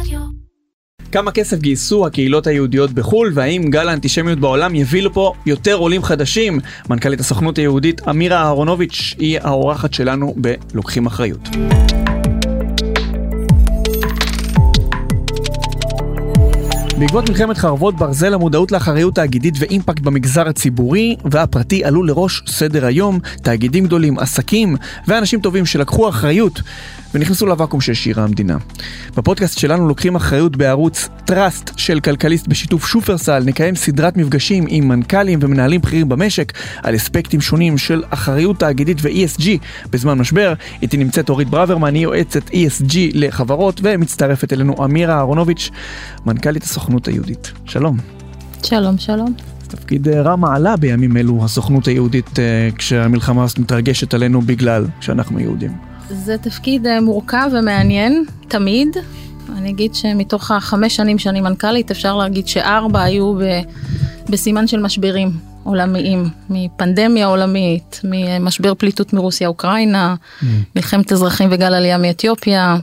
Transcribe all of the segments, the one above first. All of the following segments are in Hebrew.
רדיו. כמה כסף גייסו הקהילות היהודיות בחו"ל, והאם גל האנטישמיות בעולם יביא לפה יותר עולים חדשים? מנכ"לית הסוכנות היהודית אמירה אהרונוביץ' היא האורחת שלנו ב"לוקחים אחריות". בעקבות מלחמת חרבות ברזל המודעות לאחריות תאגידית ואימפקט במגזר הציבורי והפרטי עלו לראש סדר היום תאגידים גדולים, עסקים ואנשים טובים שלקחו אחריות ונכנסו לוואקום שהשאירה המדינה. בפודקאסט שלנו לוקחים אחריות בערוץ טראסט של כלכליסט בשיתוף שופרסל, נקיים סדרת מפגשים עם מנכ"לים ומנהלים בכירים במשק על אספקטים שונים של אחריות תאגידית ו-ESG בזמן משבר. איתי נמצאת אורית ברוורמן, היא יועצת ESG לחברות ומצטרפת אלינו אמירה אהרונוביץ', מנכ"לית הסוכנות היהודית. שלום. שלום, שלום. תפקיד אה, רם מעלה בימים אלו הסוכנות היהודית אה, כשהמלחמה הזאת מתרגשת עלינו בגלל שאנחנו יהודים. זה תפקיד אה, מורכב ומעניין, תמיד. אני אגיד שמתוך החמש שנים שאני מנכ"לית, אפשר להגיד שארבע היו ב, בסימן של משברים עולמיים, מפנדמיה עולמית, ממשבר פליטות מרוסיה-אוקראינה, mm. מלחמת אזרחים וגל עלייה מאתיופיה,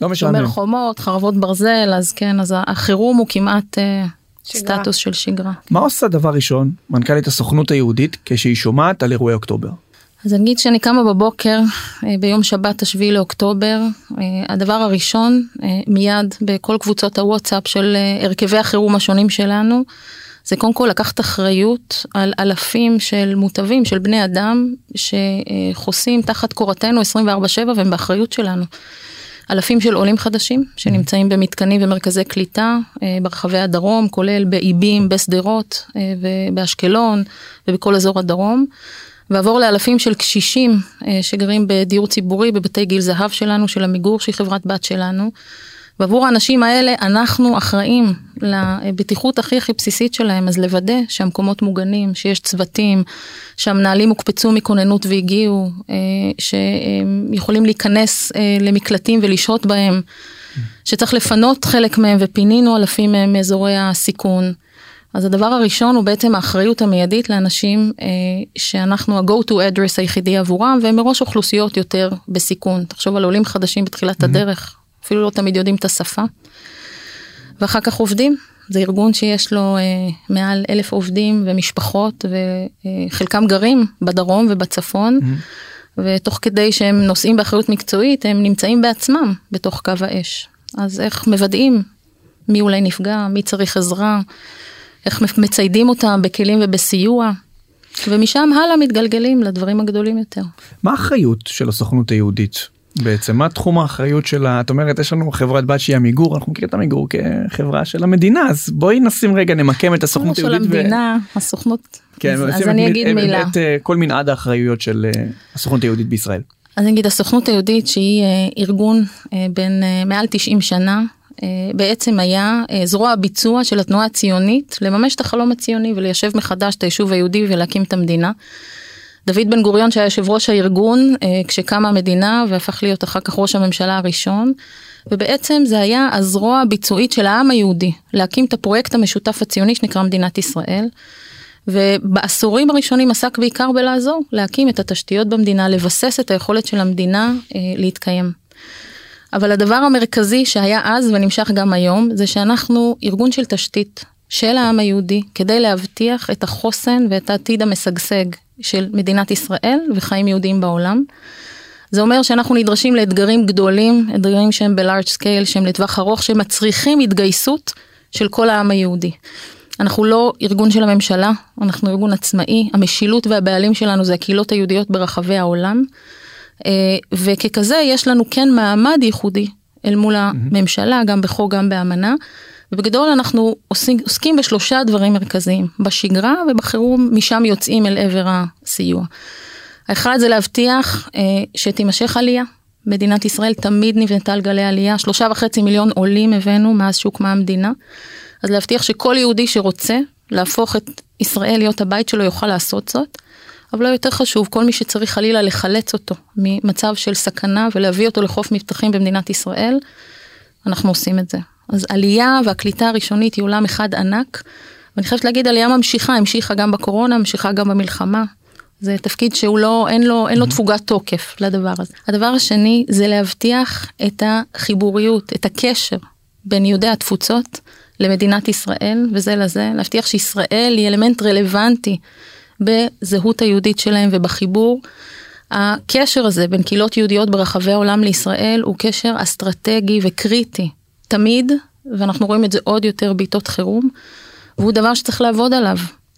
לא משעמם. שומר חומות, חרבות ברזל, אז כן, אז החירום הוא כמעט אה, סטטוס של שגרה. מה עושה דבר ראשון מנכ"לית הסוכנות היהודית כשהיא שומעת על אירועי אוקטובר? אז אני אגיד שאני קמה בבוקר אה, ביום שבת השביעי לאוקטובר, אה, הדבר הראשון אה, מיד בכל קבוצות הוואטסאפ של הרכבי החירום השונים שלנו, זה קודם כל לקחת אחריות על אלפים של מוטבים, של בני אדם, שחוסים תחת קורתנו 24/7 והם באחריות שלנו. אלפים של עולים חדשים שנמצאים במתקנים ומרכזי קליטה ברחבי הדרום, כולל באיבים, בשדרות ובאשקלון ובכל אזור הדרום. ועבור לאלפים של קשישים אה, שגרים בדיור ציבורי בבתי גיל זהב שלנו, של עמיגור שהיא חברת בת שלנו. ועבור האנשים האלה אנחנו אחראים לבטיחות הכי הכי בסיסית שלהם, אז לוודא שהמקומות מוגנים, שיש צוותים, שהמנהלים הוקפצו מכוננות והגיעו, אה, שהם יכולים להיכנס אה, למקלטים ולשהות בהם, שצריך לפנות חלק מהם ופינינו אלפים מהם מאזורי הסיכון. אז הדבר הראשון הוא בעצם האחריות המיידית לאנשים אה, שאנחנו ה-go to address היחידי עבורם והם מראש אוכלוסיות יותר בסיכון. תחשוב על עולים חדשים בתחילת mm-hmm. הדרך, אפילו לא תמיד יודעים את השפה. ואחר כך עובדים, זה ארגון שיש לו אה, מעל אלף עובדים ומשפחות וחלקם גרים בדרום ובצפון. Mm-hmm. ותוך כדי שהם נושאים באחריות מקצועית הם נמצאים בעצמם בתוך קו האש. אז איך מוודאים מי אולי נפגע, מי צריך עזרה. איך מציידים אותם בכלים ובסיוע. ומשם הלאה מתגלגלים לדברים הגדולים יותר. מה האחריות של הסוכנות היהודית בעצם? מה תחום האחריות שלה? את אומרת יש לנו חברת בת שהיא עמיגור, אנחנו מכירים את עמיגור כחברה של המדינה, אז בואי נשים רגע נמקם את הסוכנות היהודית. של המדינה, ו... הסוכנות, כן, אז, אז אני אגיד את, מילה. את, את כל מנעד האחריויות של אה, הסוכנות היהודית בישראל. אז אני אגיד הסוכנות היהודית שהיא אה, ארגון אה, בין מעל 90 שנה אה, בעצם היה אה, זרוע הביצוע של התנועה הציונית לממש את החלום הציוני וליישב מחדש את היישוב היהודי ולהקים את המדינה. דוד בן גוריון שהיה יושב ראש הארגון אה, כשקמה המדינה והפך להיות אחר כך ראש הממשלה הראשון. ובעצם זה היה הזרוע הביצועית של העם היהודי להקים את הפרויקט המשותף הציוני שנקרא מדינת ישראל. ובעשורים הראשונים עסק בעיקר בלעזור להקים את התשתיות במדינה, לבסס את היכולת של המדינה אה, להתקיים. אבל הדבר המרכזי שהיה אז ונמשך גם היום, זה שאנחנו ארגון של תשתית של העם היהודי, כדי להבטיח את החוסן ואת העתיד המשגשג של מדינת ישראל וחיים יהודיים בעולם. זה אומר שאנחנו נדרשים לאתגרים גדולים, אתגרים שהם ב-large scale, שהם לטווח ארוך, שמצריכים התגייסות של כל העם היהודי. אנחנו לא ארגון של הממשלה, אנחנו ארגון עצמאי, המשילות והבעלים שלנו זה הקהילות היהודיות ברחבי העולם. אה, וככזה יש לנו כן מעמד ייחודי אל מול הממשלה, גם בחוק, גם באמנה. ובגדול אנחנו עוסקים, עוסקים בשלושה דברים מרכזיים, בשגרה ובחירום, משם יוצאים אל עבר הסיוע. האחד זה להבטיח אה, שתימשך עלייה. מדינת ישראל תמיד נבנתה על גלי עלייה, שלושה וחצי מיליון עולים הבאנו מאז שהוקמה המדינה. אז להבטיח שכל יהודי שרוצה להפוך את ישראל להיות הבית שלו יוכל לעשות זאת. אבל לא יותר חשוב, כל מי שצריך חלילה לחלץ אותו ממצב של סכנה ולהביא אותו לחוף מבטחים במדינת ישראל, אנחנו עושים את זה. אז עלייה והקליטה הראשונית היא עולם אחד ענק, ואני חייבת להגיד עלייה ממשיכה, המשיכה גם בקורונה, המשיכה גם במלחמה. זה תפקיד שהוא לא, אין לו, אין לו תפוגת תוקף לדבר הזה. הדבר השני זה להבטיח את החיבוריות, את הקשר בין יהודי התפוצות למדינת ישראל וזה לזה, להבטיח שישראל היא אלמנט רלוונטי בזהות היהודית שלהם ובחיבור. הקשר הזה בין קהילות יהודיות ברחבי העולם לישראל הוא קשר אסטרטגי וקריטי, תמיד, ואנחנו רואים את זה עוד יותר בעיתות חירום, והוא דבר שצריך לעבוד עליו.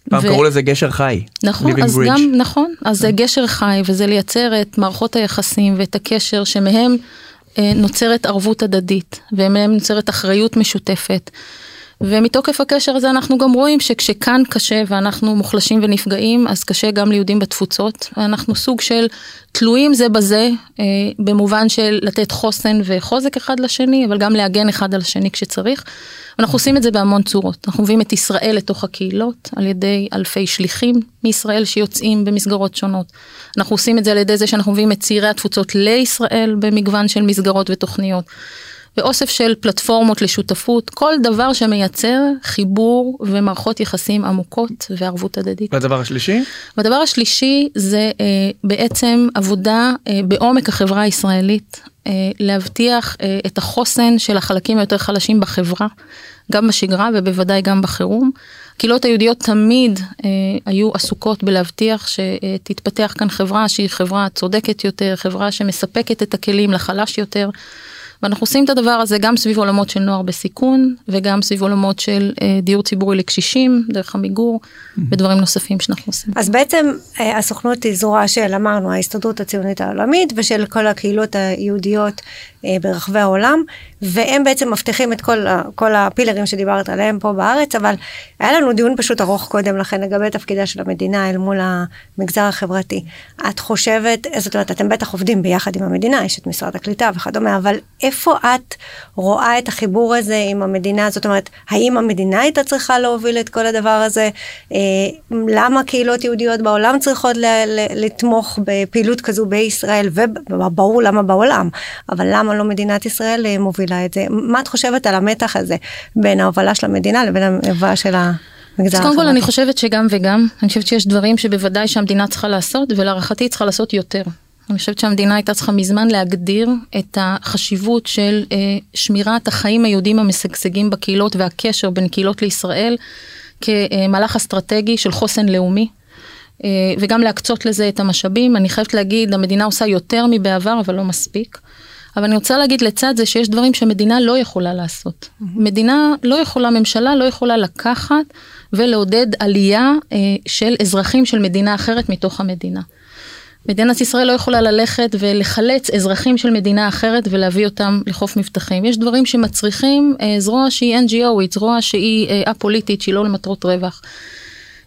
פעם ו... קראו לזה גשר חי. נכון, אז bridge. גם, נכון, אז זה גשר חי וזה לייצר את מערכות היחסים ואת הקשר שמהם אה, נוצרת ערבות הדדית ומהם נוצרת אחריות משותפת. ומתוקף הקשר הזה אנחנו גם רואים שכשכאן קשה ואנחנו מוחלשים ונפגעים, אז קשה גם ליהודים בתפוצות. אנחנו סוג של תלויים זה בזה, אה, במובן של לתת חוסן וחוזק אחד לשני, אבל גם להגן אחד על השני כשצריך. אנחנו עושים את זה בהמון צורות. אנחנו מביאים את ישראל לתוך הקהילות על ידי אלפי שליחים מישראל שיוצאים במסגרות שונות. אנחנו עושים את זה על ידי זה שאנחנו מביאים את צעירי התפוצות לישראל במגוון של מסגרות ותוכניות. ואוסף של פלטפורמות לשותפות, כל דבר שמייצר חיבור ומערכות יחסים עמוקות וערבות הדדית. והדבר השלישי? והדבר השלישי זה אה, בעצם עבודה אה, בעומק החברה הישראלית, אה, להבטיח אה, את החוסן של החלקים היותר חלשים בחברה, גם בשגרה ובוודאי גם בחירום. הקהילות היהודיות תמיד אה, היו עסוקות בלהבטיח שתתפתח כאן חברה שהיא חברה צודקת יותר, חברה שמספקת את הכלים לחלש יותר. ואנחנו עושים את הדבר הזה גם סביב עולמות של נוער בסיכון וגם סביב עולמות של אה, דיור ציבורי לקשישים דרך עמיגור mm-hmm. ודברים נוספים שאנחנו עושים. אז בעצם אה, הסוכנות היא זרוע של אמרנו ההסתדרות הציונית העולמית ושל כל הקהילות היהודיות ברחבי העולם והם בעצם מבטיחים את כל, כל הפילרים שדיברת עליהם פה בארץ אבל היה לנו דיון פשוט ארוך קודם לכן לגבי תפקידה של המדינה אל מול המגזר החברתי. את חושבת, זאת אומרת אתם בטח עובדים ביחד עם המדינה יש את משרד הקליטה וכדומה אבל איפה את רואה את החיבור הזה עם המדינה? זאת אומרת, האם המדינה הייתה צריכה להוביל את כל הדבר הזה? אה, למה קהילות יהודיות בעולם צריכות לתמוך בפעילות כזו בישראל, וברור למה בעולם, אבל למה לא מדינת ישראל אה, מובילה את זה? מה את חושבת על המתח הזה בין ההובלה של המדינה לבין ההובלה של ה... אז קודם כל אני חושבת שגם וגם, אני חושבת שיש דברים שבוודאי שהמדינה צריכה לעשות ולהערכתי היא צריכה לעשות יותר. אני חושבת שהמדינה הייתה צריכה מזמן להגדיר את החשיבות של אה, שמירת החיים היהודים המשגשגים בקהילות והקשר בין קהילות לישראל כמהלך אסטרטגי של חוסן לאומי. אה, וגם להקצות לזה את המשאבים. אני חייבת להגיד, המדינה עושה יותר מבעבר, אבל לא מספיק. אבל אני רוצה להגיד לצד זה שיש דברים שמדינה לא יכולה לעשות. Mm-hmm. מדינה לא יכולה, ממשלה לא יכולה לקחת ולעודד עלייה אה, של אזרחים של מדינה אחרת מתוך המדינה. מדינת ישראל לא יכולה ללכת ולחלץ אזרחים של מדינה אחרת ולהביא אותם לחוף מבטחים. יש דברים שמצריכים אה, זרוע שהיא NGOית, זרוע שהיא אה, א-פוליטית, שהיא לא למטרות רווח.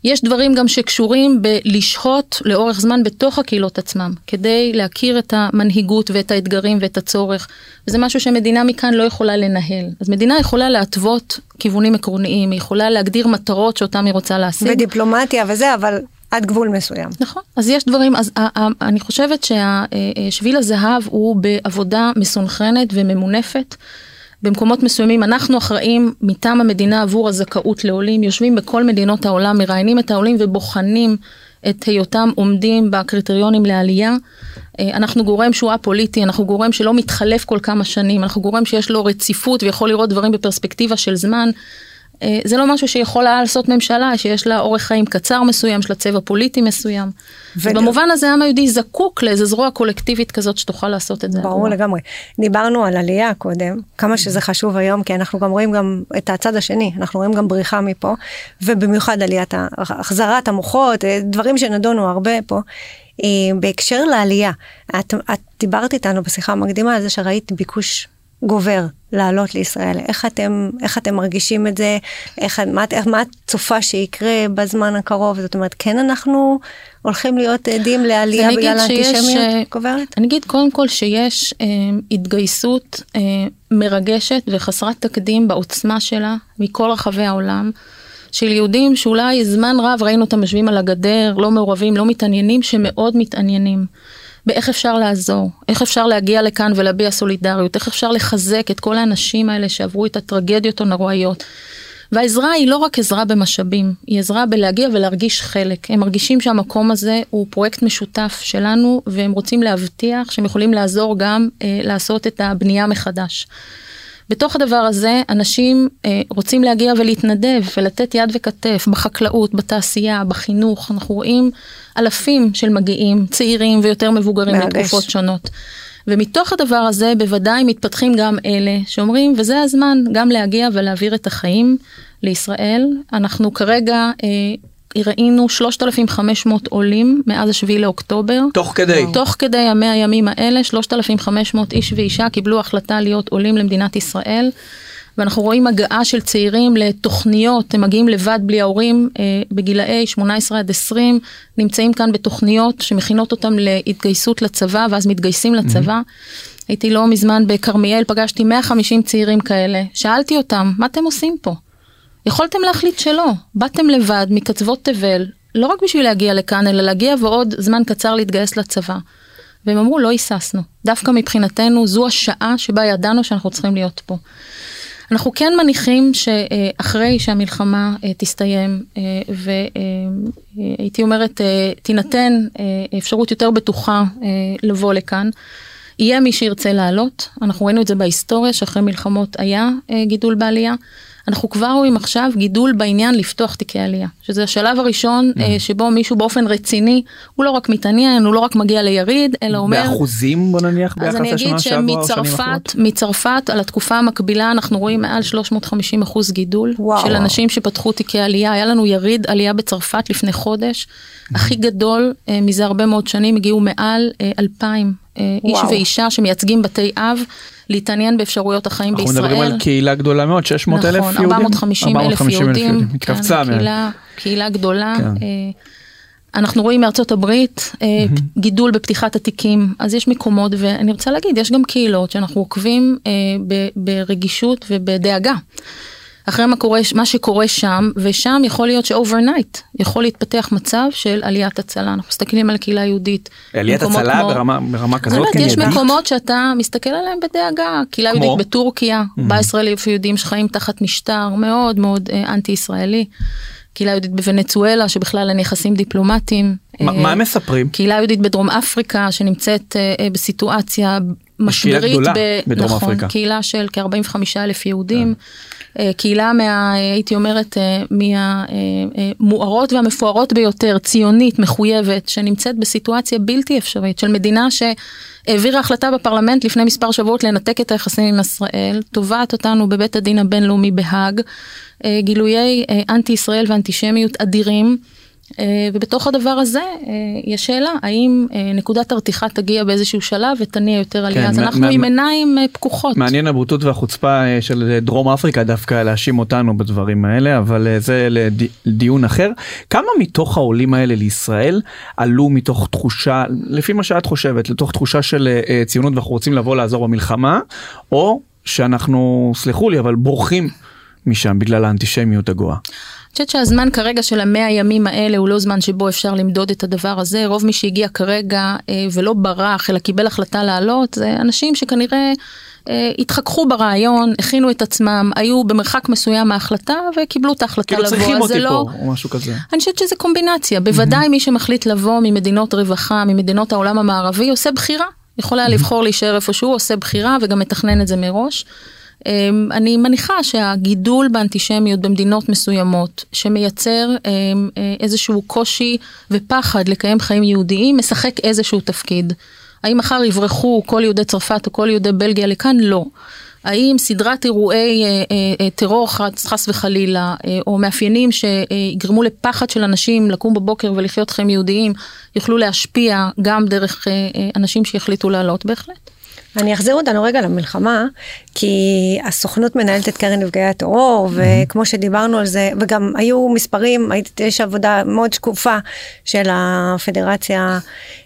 יש דברים גם שקשורים בלשהות לאורך זמן בתוך הקהילות עצמם, כדי להכיר את המנהיגות ואת האתגרים ואת הצורך. וזה משהו שמדינה מכאן לא יכולה לנהל. אז מדינה יכולה להתוות כיוונים עקרוניים, היא יכולה להגדיר מטרות שאותם היא רוצה להשיג. ודיפלומטיה וזה, אבל עד גבול מסוים. נכון, אז יש דברים, אז אני חושבת שהשביל הזהב הוא בעבודה מסונכרנת וממונפת. במקומות מסוימים אנחנו אחראים מטעם המדינה עבור הזכאות לעולים, יושבים בכל מדינות העולם, מראיינים את העולים ובוחנים את היותם עומדים בקריטריונים לעלייה. אה, אנחנו גורם שהוא א-פוליטי, אנחנו גורם שלא מתחלף כל כמה שנים, אנחנו גורם שיש לו רציפות ויכול לראות דברים בפרספקטיבה של זמן. אה, זה לא משהו שיכולה לעשות ממשלה שיש לה אורך חיים קצר מסוים, יש לה צבע פוליטי מסוים. ו... במובן הזה העם היהודי זקוק לאיזה זרוע קולקטיבית כזאת שתוכל לעשות את זה. ברור לגמרי. דיברנו על עלייה קודם, כמה שזה חשוב היום, כי אנחנו גם רואים גם את הצד השני, אנחנו רואים גם בריחה מפה, ובמיוחד עליית החזרת המוחות, אה, דברים שנדונו הרבה פה. אה, בהקשר לעלייה, את, את דיברת איתנו בשיחה המקדימה על זה שראית ביקוש גובר לעלות לישראל? איך אתם, איך אתם מרגישים את זה? איך, מה, איך, מה את צופה שיקרה בזמן הקרוב? זאת אומרת, כן אנחנו הולכים להיות עדים לעלייה בגלל האנטישמיות אה, גוברת? אני אגיד קודם כל שיש אה, התגייסות אה, מרגשת וחסרת תקדים בעוצמה שלה מכל רחבי העולם. של יהודים שאולי זמן רב ראינו אותם יושבים על הגדר, לא מעורבים, לא מתעניינים, שמאוד מתעניינים. באיך אפשר לעזור, איך אפשר להגיע לכאן ולהביע סולידריות, איך אפשר לחזק את כל האנשים האלה שעברו את הטרגדיות הנוראיות. והעזרה היא לא רק עזרה במשאבים, היא עזרה בלהגיע ולהרגיש חלק. הם מרגישים שהמקום הזה הוא פרויקט משותף שלנו, והם רוצים להבטיח שהם יכולים לעזור גם אה, לעשות את הבנייה מחדש. בתוך הדבר הזה אנשים אה, רוצים להגיע ולהתנדב ולתת יד וכתף בחקלאות, בתעשייה, בחינוך, אנחנו רואים אלפים של מגיעים, צעירים ויותר מבוגרים מרגש. בתקופות שונות. ומתוך הדבר הזה בוודאי מתפתחים גם אלה שאומרים וזה הזמן גם להגיע ולהעביר את החיים לישראל. אנחנו כרגע אה, ראינו 3,500 עולים מאז השביעי לאוקטובר. תוך כדי. תוך כדי המאה הימים האלה 3,500 איש ואישה קיבלו החלטה להיות עולים למדינת ישראל. ואנחנו רואים הגעה של צעירים לתוכניות, הם מגיעים לבד בלי ההורים אה, בגילאי 18 עד 20, נמצאים כאן בתוכניות שמכינות אותם להתגייסות לצבא ואז מתגייסים לצבא. הייתי לא מזמן בכרמיאל, פגשתי 150 צעירים כאלה, שאלתי אותם, מה אתם עושים פה? יכולתם להחליט שלא, באתם לבד מקצוות תבל, לא רק בשביל להגיע לכאן, אלא להגיע ועוד זמן קצר להתגייס לצבא. והם אמרו, לא היססנו. דווקא מבחינתנו, זו השעה שבה ידענו שאנחנו צריכים להיות פה. אנחנו כן מניחים שאחרי שהמלחמה אה, תסתיים אה, והייתי אומרת אה, תינתן אפשרות יותר בטוחה לבוא לכאן, יהיה מי שירצה לעלות, אנחנו ראינו את זה בהיסטוריה שאחרי מלחמות היה גידול בעלייה. אנחנו כבר רואים עכשיו גידול בעניין לפתוח תיקי עלייה, שזה השלב הראשון mm. שבו מישהו באופן רציני, הוא לא רק מתעניין, הוא לא רק מגיע ליריד, אלא אומר... באחוזים בוא נניח ביחס לשנה שעברה או שנים אחרות? מצרפת, על התקופה המקבילה אנחנו רואים מעל 350 אחוז גידול וואו. של אנשים שפתחו תיקי עלייה, היה לנו יריד עלייה בצרפת לפני חודש, mm. הכי גדול אה, מזה הרבה מאוד שנים, הגיעו מעל 2,000 אה, איש ואישה שמייצגים בתי אב. להתעניין באפשרויות החיים אנחנו בישראל. אנחנו מדברים על קהילה גדולה מאוד, 600 נכון, אלף יהודים. 450 אלף יהודים. התכווצה. כן, קהילה, קהילה גדולה. כן. אה, אנחנו רואים מארצות הברית mm-hmm. גידול בפתיחת התיקים, אז יש מקומות, ואני רוצה להגיד, יש גם קהילות שאנחנו עוקבים אה, ברגישות ובדאגה. אחרי מה, קורה, מה שקורה שם, ושם יכול להיות ש overnight יכול להתפתח מצב של עליית הצלה. אנחנו מסתכלים על קהילה יהודית. עליית הצלה כמו, ברמה, ברמה כזאת? באמת, יש מקומות שאתה מסתכל עליהם בדאגה. קהילה כמו? יהודית בטורקיה, mm-hmm. 14 אלף יהודים שחיים תחת משטר מאוד מאוד אה, אנטי ישראלי. קהילה יהודית בוונצואלה שבכלל אין יחסים דיפלומטיים. ما, אה, מה הם מספרים? קהילה יהודית בדרום אפריקה שנמצאת אה, אה בסיטואציה משברית. קהילה גדולה ב... בדרום נכון, אפריקה. קהילה של כ-45 אלף יהודים. אה. קהילה מה, הייתי אומרת, מהמוארות והמפוארות ביותר, ציונית, מחויבת, שנמצאת בסיטואציה בלתי אפשרית של מדינה שהעבירה החלטה בפרלמנט לפני מספר שבועות לנתק את היחסים עם ישראל, תובעת אותנו בבית הדין הבינלאומי בהאג, גילויי אנטי ישראל ואנטישמיות אדירים. אה, ובתוך הדבר הזה אה, יש שאלה, האם אה, נקודת הרתיחה תגיע באיזשהו שלב ותניע יותר עלייה, כן, אז אנחנו עם עיניים פקוחות. מעניין הבוטות והחוצפה של דרום אפריקה דווקא להאשים אותנו בדברים האלה, אבל זה לדיון אחר. כמה מתוך העולים האלה לישראל עלו מתוך תחושה, לפי מה שאת חושבת, לתוך תחושה של ציונות ואנחנו רוצים לבוא לעזור במלחמה, או שאנחנו, סלחו לי, אבל בורחים משם בגלל האנטישמיות הגואה. חושבת שהזמן כרגע של המאה הימים האלה הוא לא זמן שבו אפשר למדוד את הדבר הזה. רוב מי שהגיע כרגע אה, ולא ברח, אלא קיבל החלטה לעלות, זה אנשים שכנראה אה, התחככו ברעיון, הכינו את עצמם, היו במרחק מסוים מההחלטה וקיבלו את ההחלטה כאילו לבוא. כאילו צריכים אותי לא... פה, או משהו כזה. אני חושבת שזה קומבינציה. בוודאי מי שמחליט לבוא ממדינות רווחה, ממדינות העולם המערבי, עושה בחירה. יכול היה לבחור להישאר איפה שהוא, עושה בחירה וגם מתכנן את זה מראש. אמ, אני מניחה שהגידול באנטישמיות במדינות מסוימות, שמייצר אמ, אה, איזשהו קושי ופחד לקיים חיים יהודיים, משחק איזשהו תפקיד. האם מחר יברחו כל יהודי צרפת או כל יהודי בלגיה לכאן? לא. האם סדרת אירועי אה, אה, טרור חס, וחלילה, או מאפיינים שיגרמו לפחד של אנשים לקום בבוקר ולחיות חיים יהודיים, יוכלו להשפיע גם דרך אנשים שיחליטו לעלות? בהחלט. אני אחזיר אותנו רגע למלחמה, כי הסוכנות מנהלת את קרן נפגעי הטרור, וכמו שדיברנו על זה, וגם היו מספרים, יש עבודה מאוד שקופה של הפדרציה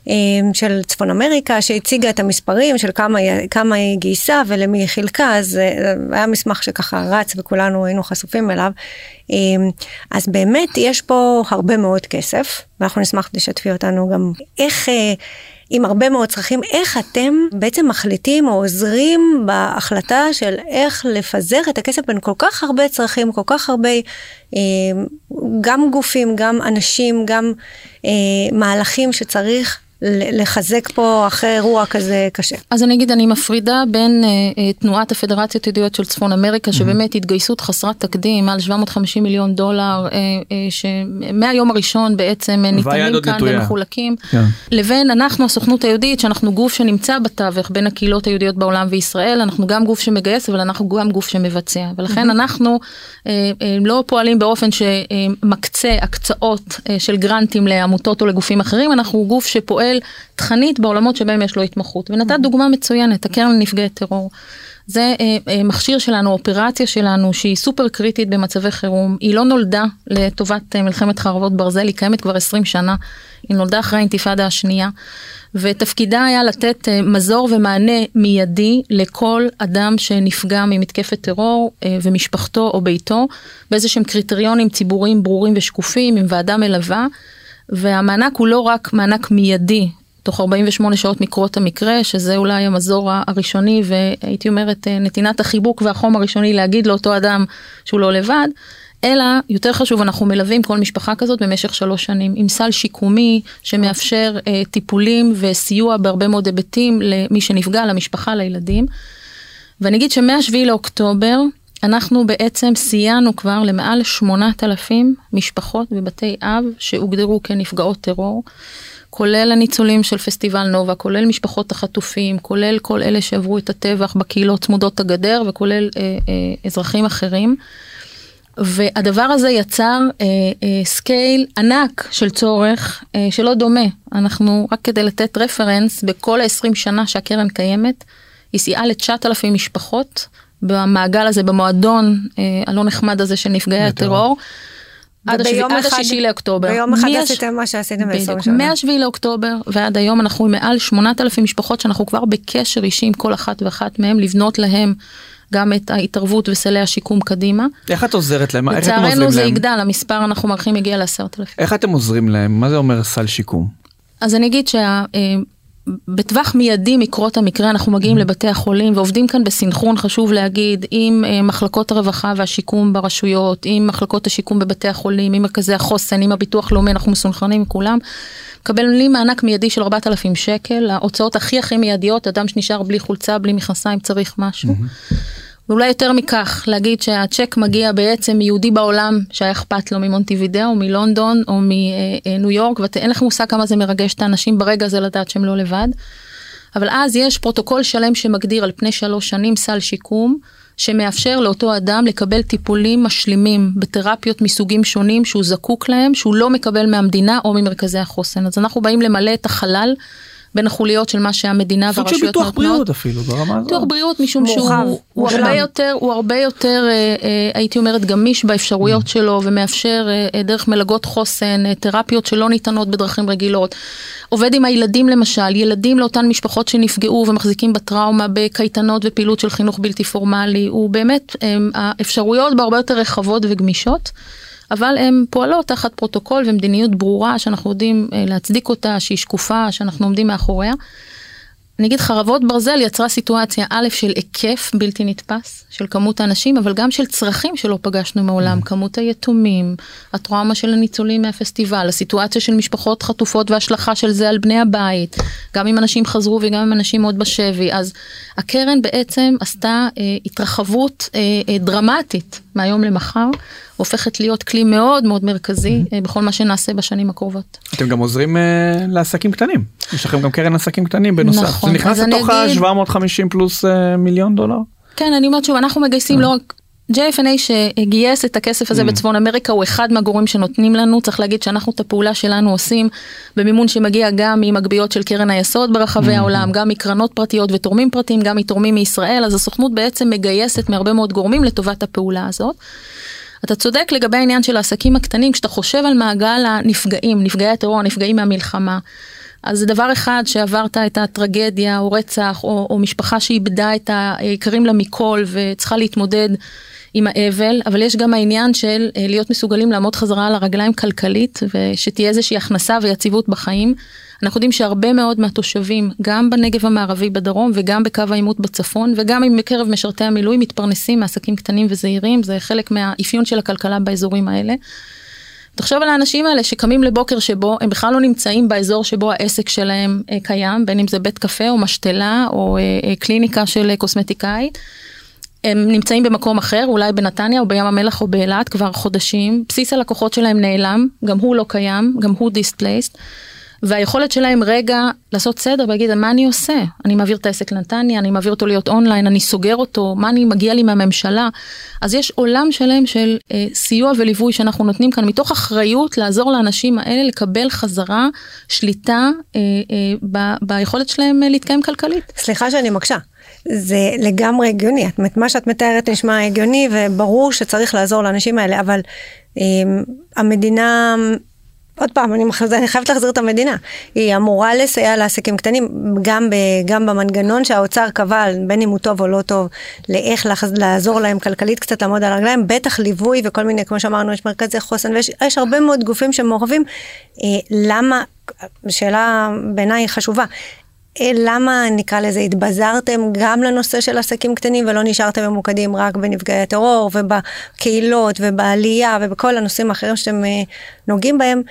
אה, של צפון אמריקה, שהציגה את המספרים של כמה, כמה היא גייסה ולמי היא חילקה, אז אה, היה מסמך שככה רץ וכולנו היינו חשופים אליו. אה, אז באמת יש פה הרבה מאוד כסף, ואנחנו נשמח שתשתפי אותנו גם איך... עם הרבה מאוד צרכים, איך אתם בעצם מחליטים או עוזרים בהחלטה של איך לפזר את הכסף בין כל כך הרבה צרכים, כל כך הרבה, אה, גם גופים, גם אנשים, גם אה, מהלכים שצריך לחזק פה אחרי אירוע כזה קשה. אז אני אגיד, אני מפרידה בין אה, אה, תנועת הפדרציות היהודיות של צפון אמריקה, שבאמת התגייסות חסרת תקדים, מעל 750 מיליון דולר, אה, אה, שמהיום הראשון בעצם אה, ניתנים כאן נטויה. ומחולקים, כן. לבין אנחנו, הסוכנות היהודית, שאנחנו גוף שנמצא בתווך בין הקהילות היהודיות בעולם וישראל, אנחנו גם גוף שמגייס, אבל אנחנו גם גוף שמבצע. ולכן אנחנו אה, אה, לא פועלים באופן שמקצה הקצאות אה, של גרנטים לעמותות או לגופים אחרים, אנחנו גוף שפועל תכנית בעולמות שבהם יש לו התמחות. ונתת דוגמה מצוינת, הקרן לנפגעי טרור. זה אה, אה, מכשיר שלנו, אופרציה שלנו, שהיא סופר קריטית במצבי חירום. היא לא נולדה לטובת אה, מלחמת חרבות ברזל, היא קיימת כבר 20 שנה. היא נולדה אחרי האינתיפאדה השנייה. ותפקידה היה לתת אה, מזור ומענה מיידי לכל אדם שנפגע ממתקפת טרור אה, ומשפחתו או ביתו, באיזה שהם קריטריונים ציבוריים ברורים ושקופים, עם ועדה מלווה. והמענק הוא לא רק מענק מיידי תוך 48 שעות מקרות המקרה, שזה אולי המזור הראשוני והייתי אומרת אה, נתינת החיבוק והחום הראשוני להגיד לאותו אדם שהוא לא לבד, אלא יותר חשוב אנחנו מלווים כל משפחה כזאת במשך שלוש שנים עם סל שיקומי שמאפשר אה, טיפולים וסיוע בהרבה מאוד היבטים למי שנפגע, למשפחה, לילדים. ואני אגיד שמ-7 לאוקטובר אנחנו בעצם סייענו כבר למעל 8,000 משפחות בבתי אב שהוגדרו כנפגעות טרור. כולל הניצולים של פסטיבל נובה, כולל משפחות החטופים, כולל כל אלה שעברו את הטבח בקהילות צמודות הגדר וכולל אה, אה, אזרחים אחרים. והדבר הזה יצר אה, אה, scale ענק של צורך אה, שלא דומה. אנחנו, רק כדי לתת reference, בכל ה-20 שנה שהקרן קיימת, היא סייעה ל-9,000 משפחות במעגל הזה, במועדון אה, הלא נחמד הזה של נפגעי הטרור. עד השישי לאוקטובר. ביום אחד עשיתם מה שעשיתם בעשרים שנה. מהשביעי לאוקטובר ועד היום אנחנו עם מעל 8,000 משפחות שאנחנו כבר בקשר אישי עם כל אחת ואחת מהם, לבנות להם גם את ההתערבות וסלי השיקום קדימה. איך את עוזרת להם? איך אתם עוזרים להם? לצערנו זה יגדל, המספר אנחנו מעריכים יגיע לעשרת אלפים. איך אתם עוזרים להם? מה זה אומר סל שיקום? אז אני אגיד שה... אה, בטווח מיידי מקרות המקרה אנחנו מגיעים mm-hmm. לבתי החולים ועובדים כאן בסינכרון חשוב להגיד עם uh, מחלקות הרווחה והשיקום ברשויות, עם מחלקות השיקום בבתי החולים, עם מרכזי החוסן, עם הביטוח לאומי, אנחנו מסונכרנים עם כולם. מקבלים מענק מיידי של 4,000 שקל, ההוצאות הכי הכי מיידיות, אדם שנשאר בלי חולצה, בלי מכנסיים, צריך משהו. Mm-hmm. ואולי יותר מכך, להגיד שהצ'ק מגיע בעצם מיהודי בעולם שהיה אכפת לו ממונטיבידאו, או מלונדון או מניו יורק, ואין לך מושג כמה זה מרגש את האנשים ברגע הזה לדעת שהם לא לבד. אבל אז יש פרוטוקול שלם שמגדיר על פני שלוש שנים סל שיקום, שמאפשר לאותו אדם לקבל טיפולים משלימים בתרפיות מסוגים שונים שהוא זקוק להם, שהוא לא מקבל מהמדינה או ממרכזי החוסן. אז אנחנו באים למלא את החלל בין החוליות של מה שהמדינה והרשויות נותנות. סוג של ביטוח בריאות אפילו ברמה הזאת. ביטוח בריאות משום שהוא הוא הרבה יותר, הוא הרבה יותר אה, אה, הייתי אומרת גמיש באפשרויות mm. שלו ומאפשר אה, דרך מלגות חוסן, תרפיות שלא ניתנות בדרכים רגילות. עובד עם הילדים למשל, ילדים לאותן משפחות שנפגעו ומחזיקים בטראומה בקייטנות ופעילות של חינוך בלתי פורמלי, הוא באמת, האפשרויות בהרבה יותר רחבות וגמישות. אבל הן פועלות תחת פרוטוקול ומדיניות ברורה שאנחנו יודעים אה, להצדיק אותה, שהיא שקופה, שאנחנו עומדים מאחוריה. אני אגיד חרבות ברזל יצרה סיטואציה א' של היקף בלתי נתפס של כמות האנשים אבל גם של צרכים שלא פגשנו מעולם mm. כמות היתומים הטראומה של הניצולים מהפסטיבל הסיטואציה של משפחות חטופות והשלכה של זה על בני הבית גם אם אנשים חזרו וגם אם אנשים עוד בשבי אז הקרן בעצם עשתה אה, התרחבות אה, אה, דרמטית מהיום למחר הופכת להיות כלי מאוד מאוד מרכזי mm-hmm. בכל מה שנעשה בשנים הקרובות. אתם גם עוזרים uh, לעסקים קטנים יש לכם גם קרן עסקים קטנים בנוסף נכון, זה נכנס לתוך ה-750 פלוס uh, מיליון דולר. כן אני אומרת שוב אנחנו מגייסים לא רק JFNA שגייס את הכסף הזה mm. בצפון אמריקה הוא אחד מהגורמים שנותנים לנו צריך להגיד שאנחנו את הפעולה שלנו עושים במימון שמגיע גם ממגביות של קרן היסוד ברחבי mm. העולם גם מקרנות פרטיות ותורמים פרטיים גם מתורמים מישראל אז הסוכנות בעצם מגייסת מהרבה מאוד גורמים לטובת הפעולה הזאת. אתה צודק לגבי העניין של העסקים הקטנים, כשאתה חושב על מעגל הנפגעים, נפגעי הטרור, הנפגעים מהמלחמה, אז זה דבר אחד שעברת את הטרגדיה או רצח או, או משפחה שאיבדה את היקרים לה מכל וצריכה להתמודד עם האבל, אבל יש גם העניין של אה, להיות מסוגלים לעמוד חזרה על הרגליים כלכלית ושתהיה איזושהי הכנסה ויציבות בחיים. אנחנו יודעים שהרבה מאוד מהתושבים, גם בנגב המערבי בדרום וגם בקו העימות בצפון וגם מקרב משרתי המילואים מתפרנסים מעסקים קטנים וזעירים, זה חלק מהאפיון של הכלכלה באזורים האלה. תחשוב על האנשים האלה שקמים לבוקר שבו הם בכלל לא נמצאים באזור שבו העסק שלהם אה, קיים, בין אם זה בית קפה או משתלה או אה, קליניקה של קוסמטיקאית. הם נמצאים במקום אחר, אולי בנתניה או בים המלח או באילת כבר חודשים, בסיס הלקוחות שלהם נעלם, גם הוא לא קיים, גם הוא דיספלייסט. והיכולת שלהם רגע לעשות סדר ולהגיד מה אני עושה, אני מעביר את העסק לנתניה, אני מעביר אותו להיות אונליין, אני סוגר אותו, מה אני מגיע לי מהממשלה. אז יש עולם שלם של אה, סיוע וליווי שאנחנו נותנים כאן מתוך אחריות לעזור לאנשים האלה לקבל חזרה שליטה אה, אה, ב, ביכולת שלהם אה, להתקיים כלכלית. סליחה שאני מקשה. זה לגמרי הגיוני, את, מה שאת מתארת נשמע הגיוני וברור שצריך לעזור לאנשים האלה, אבל אה, המדינה עוד פעם, אני, אני חייבת להחזיר את המדינה. היא אמורה לסייע לעסקים קטנים, גם, ב, גם במנגנון שהאוצר קבע, בין אם הוא טוב או לא טוב, לאיך לחז, לעזור להם כלכלית קצת לעמוד על הרגליים, בטח ליווי וכל מיני, כמו שאמרנו, יש מרכזי חוסן, ויש הרבה מאוד גופים שמעורבים. אה, למה, שאלה בעיניי חשובה, למה נקרא לזה התבזרתם גם לנושא של עסקים קטנים ולא נשארתם ממוקדים רק בנפגעי הטרור ובקהילות ובעלייה ובכל הנושאים האחרים שאתם אה, נוגעים בהם.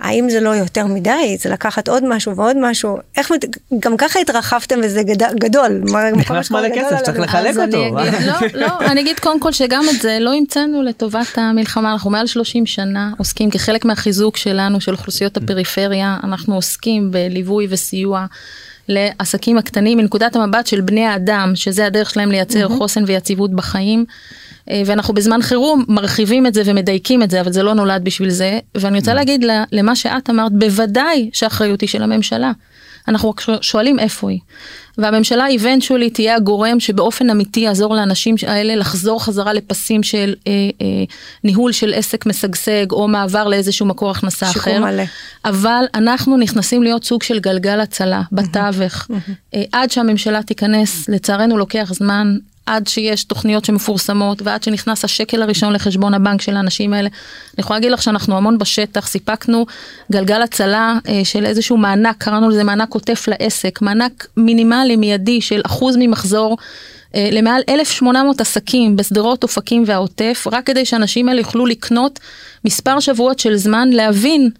האם זה לא יותר מדי? זה לקחת עוד משהו ועוד משהו? איך, גם ככה התרחבתם וזה גד, גדול. נכנס מלא כסף, צריך לחלק אותו. אני אגיד, לא, לא, אני אגיד קודם כל שגם את זה לא המצאנו לטובת המלחמה. אנחנו מעל 30 שנה עוסקים כחלק מהחיזוק שלנו, של אוכלוסיות הפריפריה, אנחנו עוסקים בליווי וסיוע. לעסקים הקטנים מנקודת המבט של בני האדם, שזה הדרך שלהם לייצר mm-hmm. חוסן ויציבות בחיים. אה, ואנחנו בזמן חירום מרחיבים את זה ומדייקים את זה, אבל זה לא נולד בשביל זה. ואני רוצה mm-hmm. להגיד למה שאת אמרת, בוודאי שהאחריות היא של הממשלה. אנחנו רק שואלים איפה היא. והממשלה eventually תהיה הגורם שבאופן אמיתי יעזור לאנשים האלה לחזור חזרה לפסים של אה, אה, ניהול של עסק משגשג או מעבר לאיזשהו מקור הכנסה אחר. מלא. אבל אנחנו נכנסים להיות סוג של גלגל הצלה בתווך. אה, עד שהממשלה תיכנס, לצערנו לוקח זמן, עד שיש תוכניות שמפורסמות ועד שנכנס השקל הראשון לחשבון הבנק של האנשים האלה. אני יכולה להגיד לך שאנחנו המון בשטח, סיפקנו גלגל הצלה אה, של איזשהו מענק, קראנו לזה מענק עוטף לעסק, מענק מינימלי מיידי של אחוז ממחזור. אה, למעל 1,800 עסקים בשדרות אופקים והעוטף, רק כדי שאנשים האלה יוכלו לקנות מספר שבועות של זמן להבין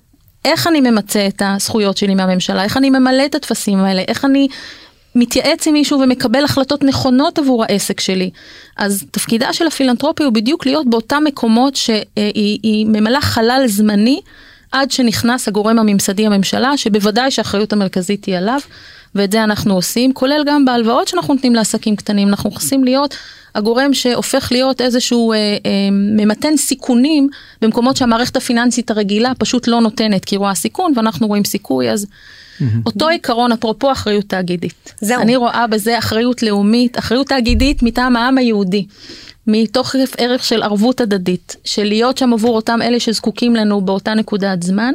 איך אני ממצה את הזכויות שלי מהממשלה, איך אני ממלא את הטפסים האלה, איך אני מתייעץ עם מישהו ומקבל החלטות נכונות עבור העסק שלי. אז תפקידה של הפילנטרופיה הוא בדיוק להיות באותם מקומות שהיא ממלאה חלל זמני עד שנכנס הגורם הממסדי הממשלה, שבוודאי שהאחריות המרכזית היא עליו, ואת זה אנחנו עושים, כולל גם בהלוואות שאנחנו נותנים לעסקים קטנים, אנחנו נכנסים להיות הגורם שהופך להיות איזשהו אה, אה, ממתן סיכונים במקומות שהמערכת הפיננסית הרגילה פשוט לא נותנת, כי רואה סיכון ואנחנו רואים סיכוי, אז אותו עיקרון, אפרופו אחריות תאגידית. זהו. אני רואה בזה אחריות לאומית, אחריות תאגידית מטעם העם היהודי. מתוך ערך של ערבות הדדית, של להיות שם עבור אותם אלה שזקוקים לנו באותה נקודת זמן,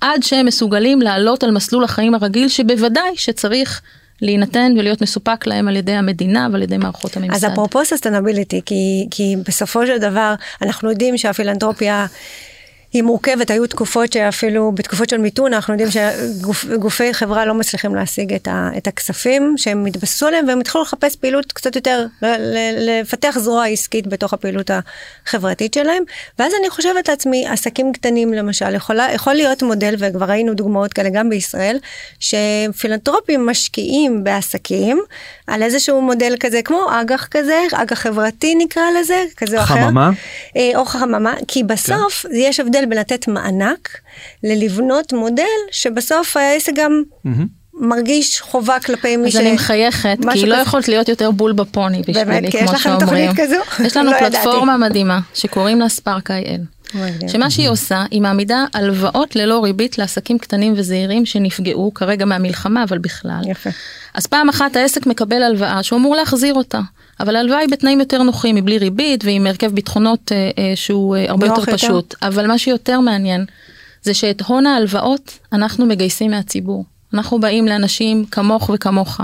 עד שהם מסוגלים לעלות על מסלול החיים הרגיל, שבוודאי שצריך להינתן ולהיות מסופק להם על ידי המדינה ועל ידי מערכות הממסד. אז אפרופו ססטנביליטי, כי, כי בסופו של דבר אנחנו יודעים שהפילנטרופיה... היא מורכבת, היו תקופות שאפילו, בתקופות של מיתון, אנחנו יודעים שגופי חברה לא מצליחים להשיג את, ה, את הכספים שהם התבססו עליהם, והם התחילו לחפש פעילות קצת יותר, לפתח זרוע עסקית בתוך הפעילות החברתית שלהם. ואז אני חושבת לעצמי, עסקים קטנים למשל, יכולה, יכול להיות מודל, וכבר ראינו דוגמאות כאלה גם בישראל, שפילנטרופים משקיעים בעסקים, על איזשהו מודל כזה, כמו אג"ח כזה, אג"ח חברתי נקרא לזה, כזה או אחר. חממה? אה, או חממה, כי בסוף כן. יש הבדל הבדל בין לתת מענק ללבנות מודל שבסוף העסק גם... Mm-hmm. מרגיש חובה כלפי מי ש... אז אני מחייכת, כי לא יכולת להיות יותר בול בפוני בשבילי, כמו שאומרים. באמת, כי יש לכם תוכנית כזו? יש לנו לא פלטפורמה מדהימה, שקוראים לה ספארק איי-אל. שמה שהיא עושה, היא מעמידה הלוואות ללא ריבית לעסקים קטנים וזעירים שנפגעו כרגע מהמלחמה, אבל בכלל. יפה. אז פעם אחת העסק מקבל הלוואה שהוא אמור להחזיר אותה. אבל ההלוואה היא בתנאים יותר נוחים, מבלי ריבית ועם הרכב ביטחונות אה, אה, שהוא אה, הרבה יותר, יותר פשוט. אבל מה שיותר מעניין, זה שאת הון ההלוואות אנחנו מגייסים מהציבור. אנחנו באים לאנשים כמוך וכמוך,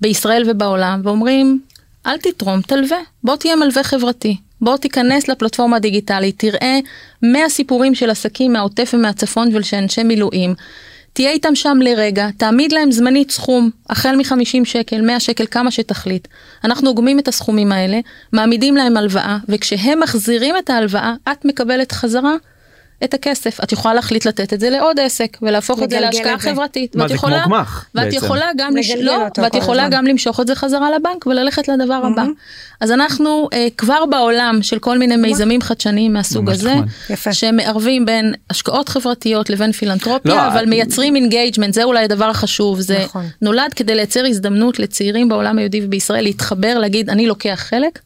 בישראל ובעולם, ואומרים, אל תתרום, תלווה, בוא תהיה מלווה חברתי. בוא תיכנס לפלטפורמה הדיגיטלית, תראה 100 סיפורים של עסקים מהעוטף ומהצפון ושל אנשי מילואים. תהיה איתם שם לרגע, תעמיד להם זמנית סכום, החל מ-50 שקל, 100 שקל, כמה שתחליט. אנחנו אוגמים את הסכומים האלה, מעמידים להם הלוואה, וכשהם מחזירים את ההלוואה, את מקבלת חזרה את הכסף. את יכולה להחליט לתת את זה לעוד עסק ולהפוך את זה להשקעה את זה. חברתית. מה, ואת זה כמו יכולה- גמ"ח ואת בעצם. יכולה גם, לש... לא, ואת יכולה. גם למשוך את זה חזרה לבנק וללכת לדבר הבא. Mm-hmm. אז אנחנו אה, כבר בעולם של כל מיני מיזמים חדשניים מהסוג הזה. שמערבים בין השקעות חברתיות לבין פילנטרופיה, לא, אבל אה, מייצרים engagement, זה אולי הדבר החשוב, זה נכון. נולד כדי לייצר הזדמנות לצעירים בעולם היהודי ובישראל להתחבר, להגיד אני לוקח חלק,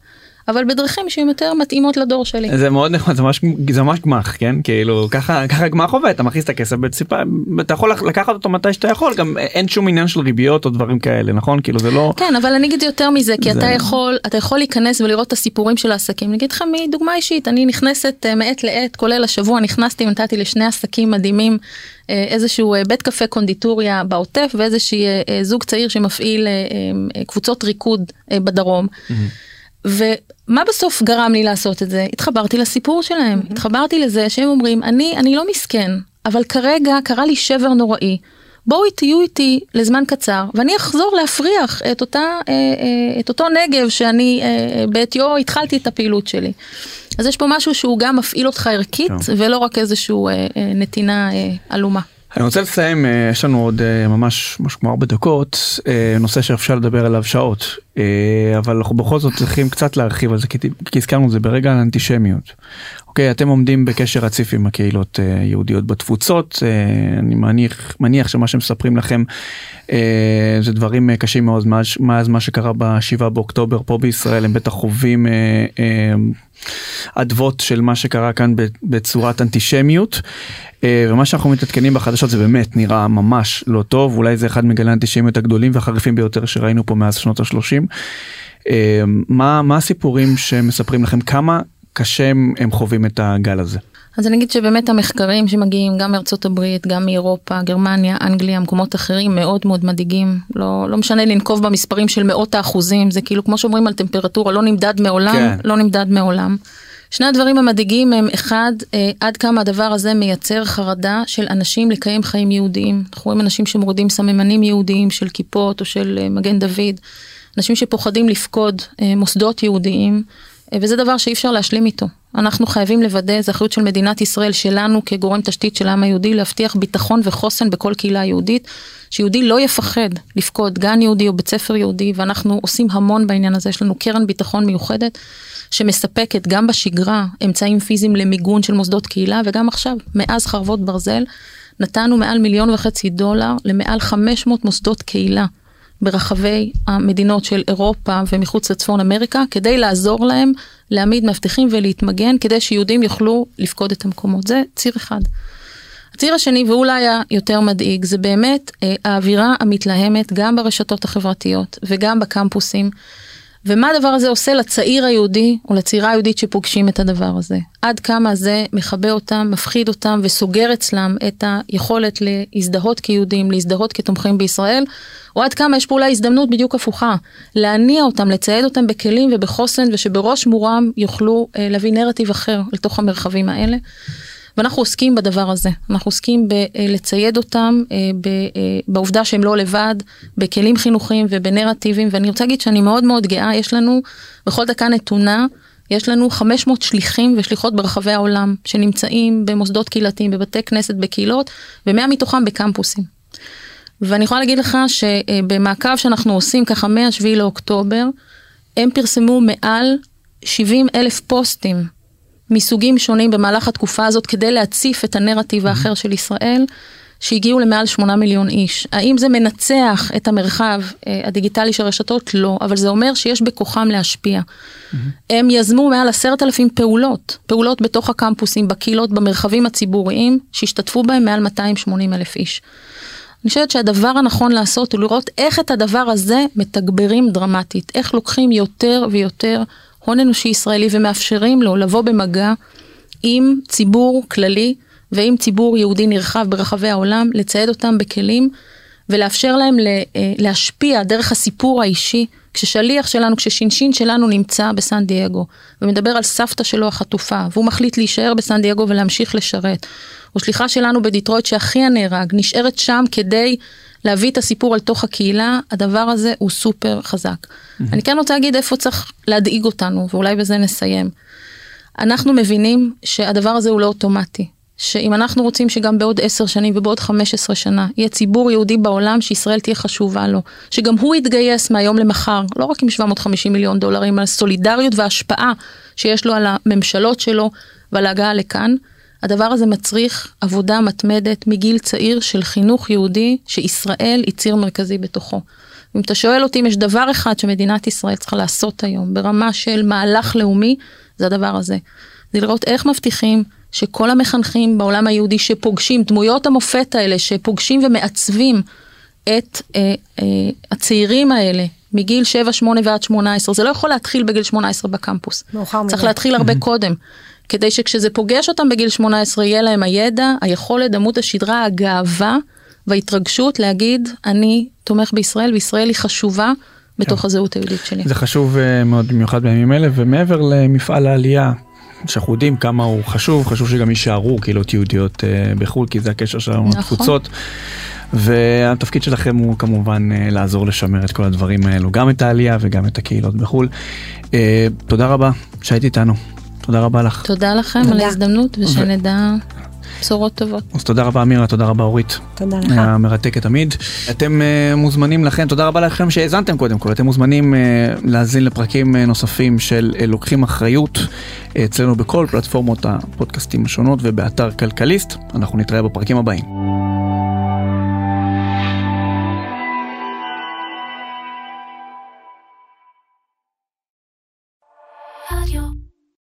אבל בדרכים שהן יותר מתאימות לדור שלי. זה מאוד נחמד זה ממש זה ממש גמ"ח כן כאילו ככה ככה גמ"ח עובד אתה מכניס את הכסף בציפה אתה יכול לקחת אותו מתי שאתה יכול גם אין שום עניין של ריביות או דברים כאלה נכון כאילו זה לא כן, אבל אני אגיד יותר מזה, כי זה- אתה יכול, אתה יכול להיכנס ולראות את הסיפורים של העסקים. אני אגיד לך מדוגמה אישית, אני נכנסת אה, מעת לעת, כולל השבוע נכנסתי ונתתי לשני עסקים מדהימים, אה, איזשהו אה, בית קפה קונדיטוריה בעוטף ואיזשהי זוג צעיר שמפעיל קבוצות ריקוד בדרום. ומה בסוף גרם לי לעשות את זה? התחברתי לסיפור שלהם, התחברתי לזה שהם אומרים, אני, אני לא מסכן, אבל כרגע קרה לי שבר נוראי. בואו תהיו איתי לזמן קצר, ואני אחזור להפריח את, אותה, אה, אה, את אותו נגב שאני אה, בעטיו התחלתי את הפעילות שלי. אז יש פה משהו שהוא גם מפעיל אותך ערכית, טוב. ולא רק איזושהי נתינה עלומה. אני רוצה לסיים יש לנו עוד ממש משהו כמו ארבע דקות נושא שאפשר לדבר עליו שעות אבל אנחנו בכל זאת צריכים קצת להרחיב על זה כי, הזכרנו את זה ברגע האנטישמיות. אוקיי אתם עומדים בקשר רציף עם הקהילות אה, יהודיות בתפוצות אה, אני מניח מניח שמה שמספרים לכם אה, זה דברים אה, קשים מאוד מאז, מאז מה שקרה בשבעה באוקטובר פה בישראל הם בטח חווים אה, אה, אדוות של מה שקרה כאן בצורת אנטישמיות. אה, ומה שאנחנו מתעדכנים בחדשות זה באמת נראה ממש לא טוב אולי זה אחד מגלי האנטישמיות הגדולים והחריפים ביותר שראינו פה מאז שנות ה-30. מה מה הסיפורים שמספרים לכם כמה קשה הם, הם חווים את הגל הזה. אז אני אגיד שבאמת המחקרים שמגיעים גם מארצות הברית, גם מאירופה, גרמניה, אנגליה, מקומות אחרים מאוד מאוד מדאיגים. לא, לא משנה לנקוב במספרים של מאות האחוזים, זה כאילו כמו שאומרים על טמפרטורה, לא נמדד מעולם, כן. לא נמדד מעולם. שני הדברים המדאיגים הם אחד, אה, עד כמה הדבר הזה מייצר חרדה של אנשים לקיים חיים יהודיים. אנחנו רואים אנשים שמורידים סממנים יהודיים של כיפות או של אה, מגן דוד, אנשים שפוחדים לפקוד אה, מוסדות יהודיים, אה, וזה דבר שאי אפשר להשלים איתו. אנחנו חייבים לוודא, זו אחריות של מדינת ישראל, שלנו כגורם תשתית של העם היהודי, להבטיח ביטחון וחוסן בכל קהילה יהודית, שיהודי לא יפחד לפקוד גן יהודי או בית ספר יהודי, ואנחנו עושים המון בעניין הזה, יש לנו קרן ביטחון מיוחדת, שמספקת גם בשגרה אמצעים פיזיים למיגון של מוסדות קהילה, וגם עכשיו, מאז חרבות ברזל, נתנו מעל מיליון וחצי דולר למעל 500 מוסדות קהילה. ברחבי המדינות של אירופה ומחוץ לצפון אמריקה, כדי לעזור להם להעמיד מאבטחים ולהתמגן, כדי שיהודים יוכלו לפקוד את המקומות. זה ציר אחד. הציר השני, ואולי היותר מדאיג, זה באמת אה, האווירה המתלהמת גם ברשתות החברתיות וגם בקמפוסים. ומה הדבר הזה עושה לצעיר היהודי או לצעירה היהודית שפוגשים את הדבר הזה? עד כמה זה מכבה אותם, מפחיד אותם וסוגר אצלם את היכולת להזדהות כיהודים, להזדהות כתומכים בישראל, או עד כמה יש פה אולי הזדמנות בדיוק הפוכה, להניע אותם, לצייד אותם בכלים ובחוסן ושבראש מורם יוכלו אה, להביא נרטיב אחר לתוך המרחבים האלה. ואנחנו עוסקים בדבר הזה, אנחנו עוסקים בלצייד אותם, אה, אה, בעובדה שהם לא לבד, בכלים חינוכיים ובנרטיבים, ואני רוצה להגיד שאני מאוד מאוד גאה, יש לנו בכל דקה נתונה, יש לנו 500 שליחים ושליחות ברחבי העולם, שנמצאים במוסדות קהילתיים, בבתי כנסת, בקהילות, ו-100 מתוכם בקמפוסים. ואני יכולה להגיד לך שבמעקב שאנחנו עושים ככה מ-7 לאוקטובר, הם פרסמו מעל 70 אלף פוסטים מסוגים שונים במהלך התקופה הזאת כדי להציף את הנרטיב האחר של ישראל, שהגיעו למעל 8 מיליון איש. האם זה מנצח את המרחב אה, הדיגיטלי של הרשתות? לא, אבל זה אומר שיש בכוחם להשפיע. הם יזמו מעל עשרת אלפים פעולות, פעולות בתוך הקמפוסים, בקהילות, במרחבים הציבוריים, שהשתתפו בהם מעל 280 אלף איש. אני חושבת שהדבר הנכון לעשות הוא לראות איך את הדבר הזה מתגברים דרמטית, איך לוקחים יותר ויותר הון אנושי ישראלי ומאפשרים לו לבוא במגע עם ציבור כללי ועם ציבור יהודי נרחב ברחבי העולם, לצייד אותם בכלים ולאפשר להם אה, להשפיע דרך הסיפור האישי. כששליח שלנו, כששינשין שלנו נמצא בסן דייגו ומדבר על סבתא שלו החטופה והוא מחליט להישאר בסן דייגו ולהמשיך לשרת, או שליחה שלנו בדיטרויט שאחיה נהרג, נשארת שם כדי להביא את הסיפור על תוך הקהילה, הדבר הזה הוא סופר חזק. Mm-hmm. אני כן רוצה להגיד איפה צריך להדאיג אותנו, ואולי בזה נסיים. אנחנו מבינים שהדבר הזה הוא לא אוטומטי, שאם אנחנו רוצים שגם בעוד עשר שנים ובעוד חמש עשרה שנה יהיה ציבור יהודי בעולם שישראל תהיה חשובה לו, שגם הוא יתגייס מהיום למחר, לא רק עם 750 מיליון דולרים, על סולידריות והשפעה שיש לו על הממשלות שלו ועל ההגעה לכאן, הדבר הזה מצריך עבודה מתמדת מגיל צעיר של חינוך יהודי שישראל היא ציר מרכזי בתוכו. אם אתה שואל אותי אם יש דבר אחד שמדינת ישראל צריכה לעשות היום ברמה של מהלך לאומי, זה הדבר הזה. זה לראות איך מבטיחים שכל המחנכים בעולם היהודי שפוגשים, דמויות המופת האלה שפוגשים ומעצבים את אה, אה, הצעירים האלה מגיל 7, 8 ועד 18, זה לא יכול להתחיל בגיל 18 בקמפוס. מאוחר מדי. צריך להתחיל הרבה Mm-hmm. קודם. כדי שכשזה פוגש אותם בגיל 18 יהיה להם הידע, היכולת, עמוד השדרה, הגאווה וההתרגשות להגיד, אני תומך בישראל וישראל היא חשובה בתוך הזהות היהודית שלי. זה חשוב אה, מאוד במיוחד בימים אלה ומעבר למפעל העלייה. שאנחנו יודעים כמה הוא חשוב, חשוב שגם יישארו קהילות יהודיות אה, בחו"ל, כי זה הקשר שלנו נכון. לתפוצות. והתפקיד שלכם הוא כמובן אה, לעזור לשמר את כל הדברים האלו, גם את העלייה וגם את הקהילות בחו"ל. תודה רבה שהיית איתנו, תודה רבה לך. תודה לכם תודה. על ההזדמנות ושנדע בשורות טובות. אז תודה רבה אמירה, תודה רבה אורית. תודה לך. היה מרתק תמיד. אתם uh, מוזמנים לכן, תודה רבה לכם שהאזנתם קודם כל, אתם מוזמנים uh, להאזין לפרקים uh, נוספים של uh, לוקחים אחריות uh, אצלנו בכל פלטפורמות הפודקאסטים השונות ובאתר כלכליסט. אנחנו נתראה בפרקים הבאים.